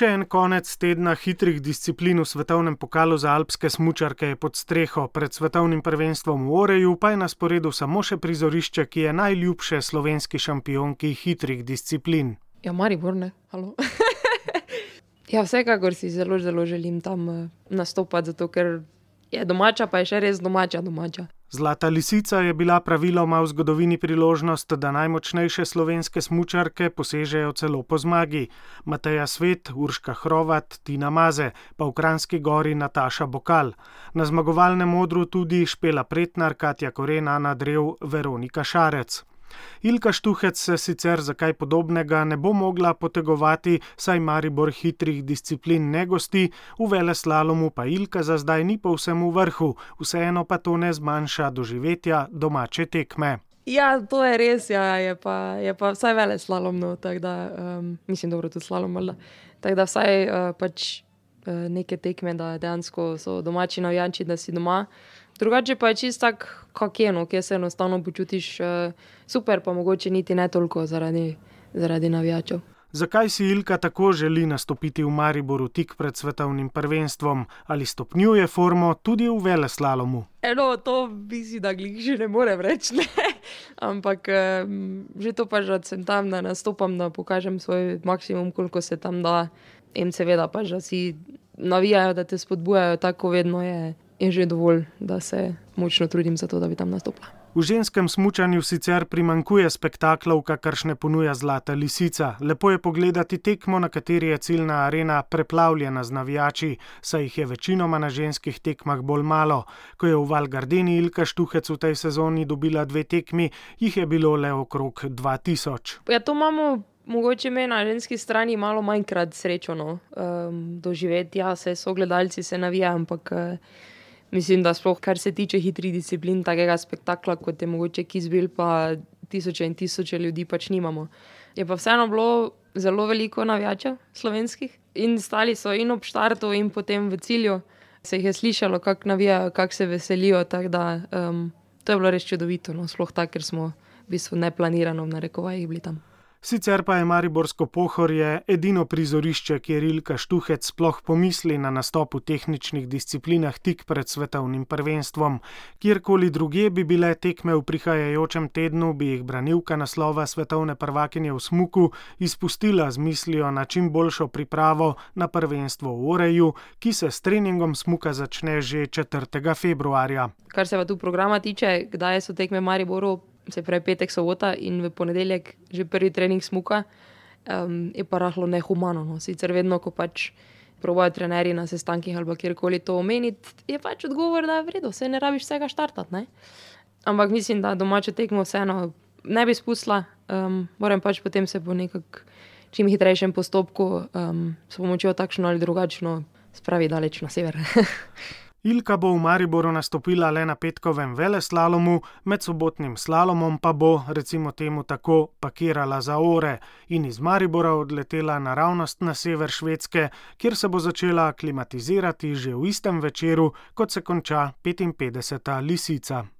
Še en konec tedna hitrih disciplin v svetovnem pokalu za alpske smučarke je pod streho, pred svetovnim prvenstvom v Oreju pa je na sporedu samo še prizorišče, ki je najljubše slovenski šampionki hitrih disciplin. Ja, Maribor, ne, halo. ja, vsekakor si zelo, zelo želim tam uh, nastopati, zato ker je domača, pa je še res domača, domača. Zlata lisica je bila praviloma v zgodovini priložnost, da najmočnejše slovenske smučarke posežejo celo po zmagi. Mateja Svet, Urška Hrovat, Tina Maze, pa v Kranski gori Nataša Bokal. Na zmagovalnem modru tudi Špela Pretnar, Katja Korena, Nadrev, Veronika Šarec. Ilka Štuhec se sicer za kaj podobnega ne bo mogla potegovati, saj Maribor hitrih disciplin ne gosti, v vele slalomu pa Ilka za zdaj ni povsem v vrhu, vseeno pa to ne zmanjša doživetja domače tekme. Ja, to je res, ja, je, pa, je pa vsaj vele slalom, no, tako da um, mislim, dobro, tudi slalom, tako da vsaj uh, pač neke tekme, da dejansko so domači navijači, da si doma. Drugače pa je čisto tako, kak je, no, kje se enostavno počutiš uh, super, pa mogoče niti ne toliko zaradi, zaradi navijačev. Zakaj si Ilka tako želi nastopiti v Mariboru tik pred svetovnim prvenstvom ali stopnjuje formo tudi v veleslalomu? Eno, to bi si da glih že ne morem reči. Ampak že to pa že, da sem tam, da nastopam, da pokažem svoj maksimum, koliko se tam da. In seveda pa že si navijajo, da te spodbujajo, tako vedno je je že dovolj, da se močno trudim za to, da bi tam nastopila. V ženskem smutku sicer primankuje spektaklov, kakršne ponuja Zlata lisica. Lepo je pogledati tekmo, na kateri je ciljna arena preplavljena z navijači, saj jih je večinoma na ženskih tekmah bolj malo. Ko je v Valgardeni Ilka Štuhec v tej sezoni dobila dve tekmi, jih je bilo le okrog 2000. Ja, to imamo mogoče me na ženski strani malo manjkrat srečo no, um, doživeti. Ja, se so gledalci, se navijajo, ampak. Uh, Mislim, da sploh kar se tiče hitrih disciplin, takega spektakla, kot je mogoče Kizbil, pa tisoče in tisoče ljudi pač nimamo. Je pa vseeno bilo zelo veliko navijačev slovenskih in stali so in ob štartu, in potem v cilju. Se jih je slišalo, kako navijajo, kako se veselijo. Da, um, to je bilo res čudovito, no? sploh tako, ker smo v bistvu neplanirano v narekovajih bili tam. Sicer pa je Mariborsko pohorje edino prizorišče, kjer Ilka Štuhec sploh pomisli na nastop v tehničnih disciplinah tik pred svetovnim prvenstvom. Kjerkoli druge bi bile tekme v prihajajočem tednu, bi jih branilka naslova svetovne prvakinje v Smuku izpustila z mislijo na čim boljšo pripravo na prvenstvo v Oreju, ki se s treningom Smuka začne že 4. februarja. Kar se pa tu programa tiče, kdaj so tekme Mariboru, se pravi petek, sobota in v ponedeljek že prvi trening smuka, um, je pa rahlo nehumano. No. Sicer vedno, ko pač probojajo trenerji na sestankih ali kjerkoli to omeniti, je pač odgovor, da je vredno, vse ne rabiš vsega štartati. Ampak mislim, da domače tekmo vseeno ne bi spustila, um, moram pač potem se po nekakšnem čim hitrejšem postopku um, s pomočjo takšno ali drugačno spravi daleč na sever. Ilka bo v Mariboru nastopila le na petkovem veleslalomu, med sobotnim slalomom pa bo, recimo temu tako, pakirala za ore in iz Maribora odletela naravnost na sever Švedske, kjer se bo začela klimatizirati že v istem večeru, kot se konča 55. lisica.